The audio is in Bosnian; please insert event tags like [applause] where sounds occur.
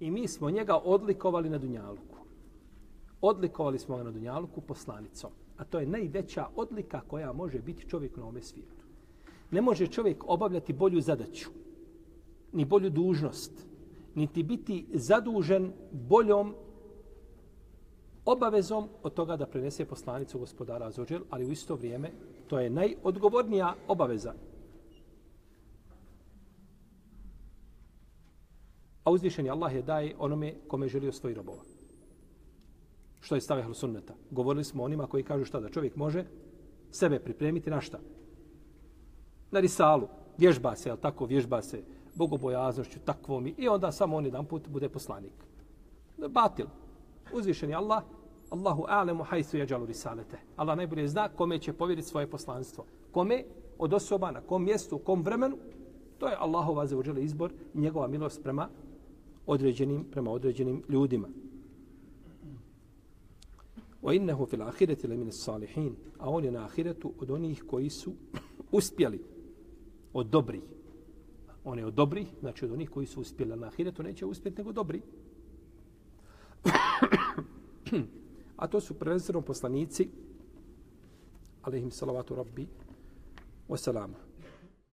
I mi smo njega odlikovali na Dunjaluku. Odlikovali smo ga na Dunjaluku poslanicom. A to je najveća odlika koja može biti čovjek na ovome svijetu. Ne može čovjek obavljati bolju zadaću, ni bolju dužnost, niti biti zadužen boljom obavezom od toga da prenese poslanicu gospodara Azođel, ali u isto vrijeme to je najodgovornija obaveza. A uzvišeni Allah je daje onome kome želi svoji robova. Što je stavio sunneta? Govorili smo onima koji kažu šta da čovjek može sebe pripremiti na šta? Na risalu. Vježba se, jel tako vježba se bogobojaznošću, takvom i onda samo on jedan put bude poslanik. Batil. Uzvišeni Allah Allahu a'lemu hajsu jeđalu risalete. Allah najbolje zna kome će povjeriti svoje poslanstvo. Kome od osoba, na kom mjestu, u kom vremenu, to je Allahova za izbor i njegova milost prema određenim, prema određenim ljudima. Wa innahu fil ahireti le mine salihin. A on je na ahiretu od onih koji su [clears throat] uspjeli od dobrih. On je od dobrih, znači od onih koji su uspjeli na ahiretu, neće uspjeti nego dobri. [clears throat] A to su prvenstveno poslanici, alaihim salavatu rabbi, wasalama.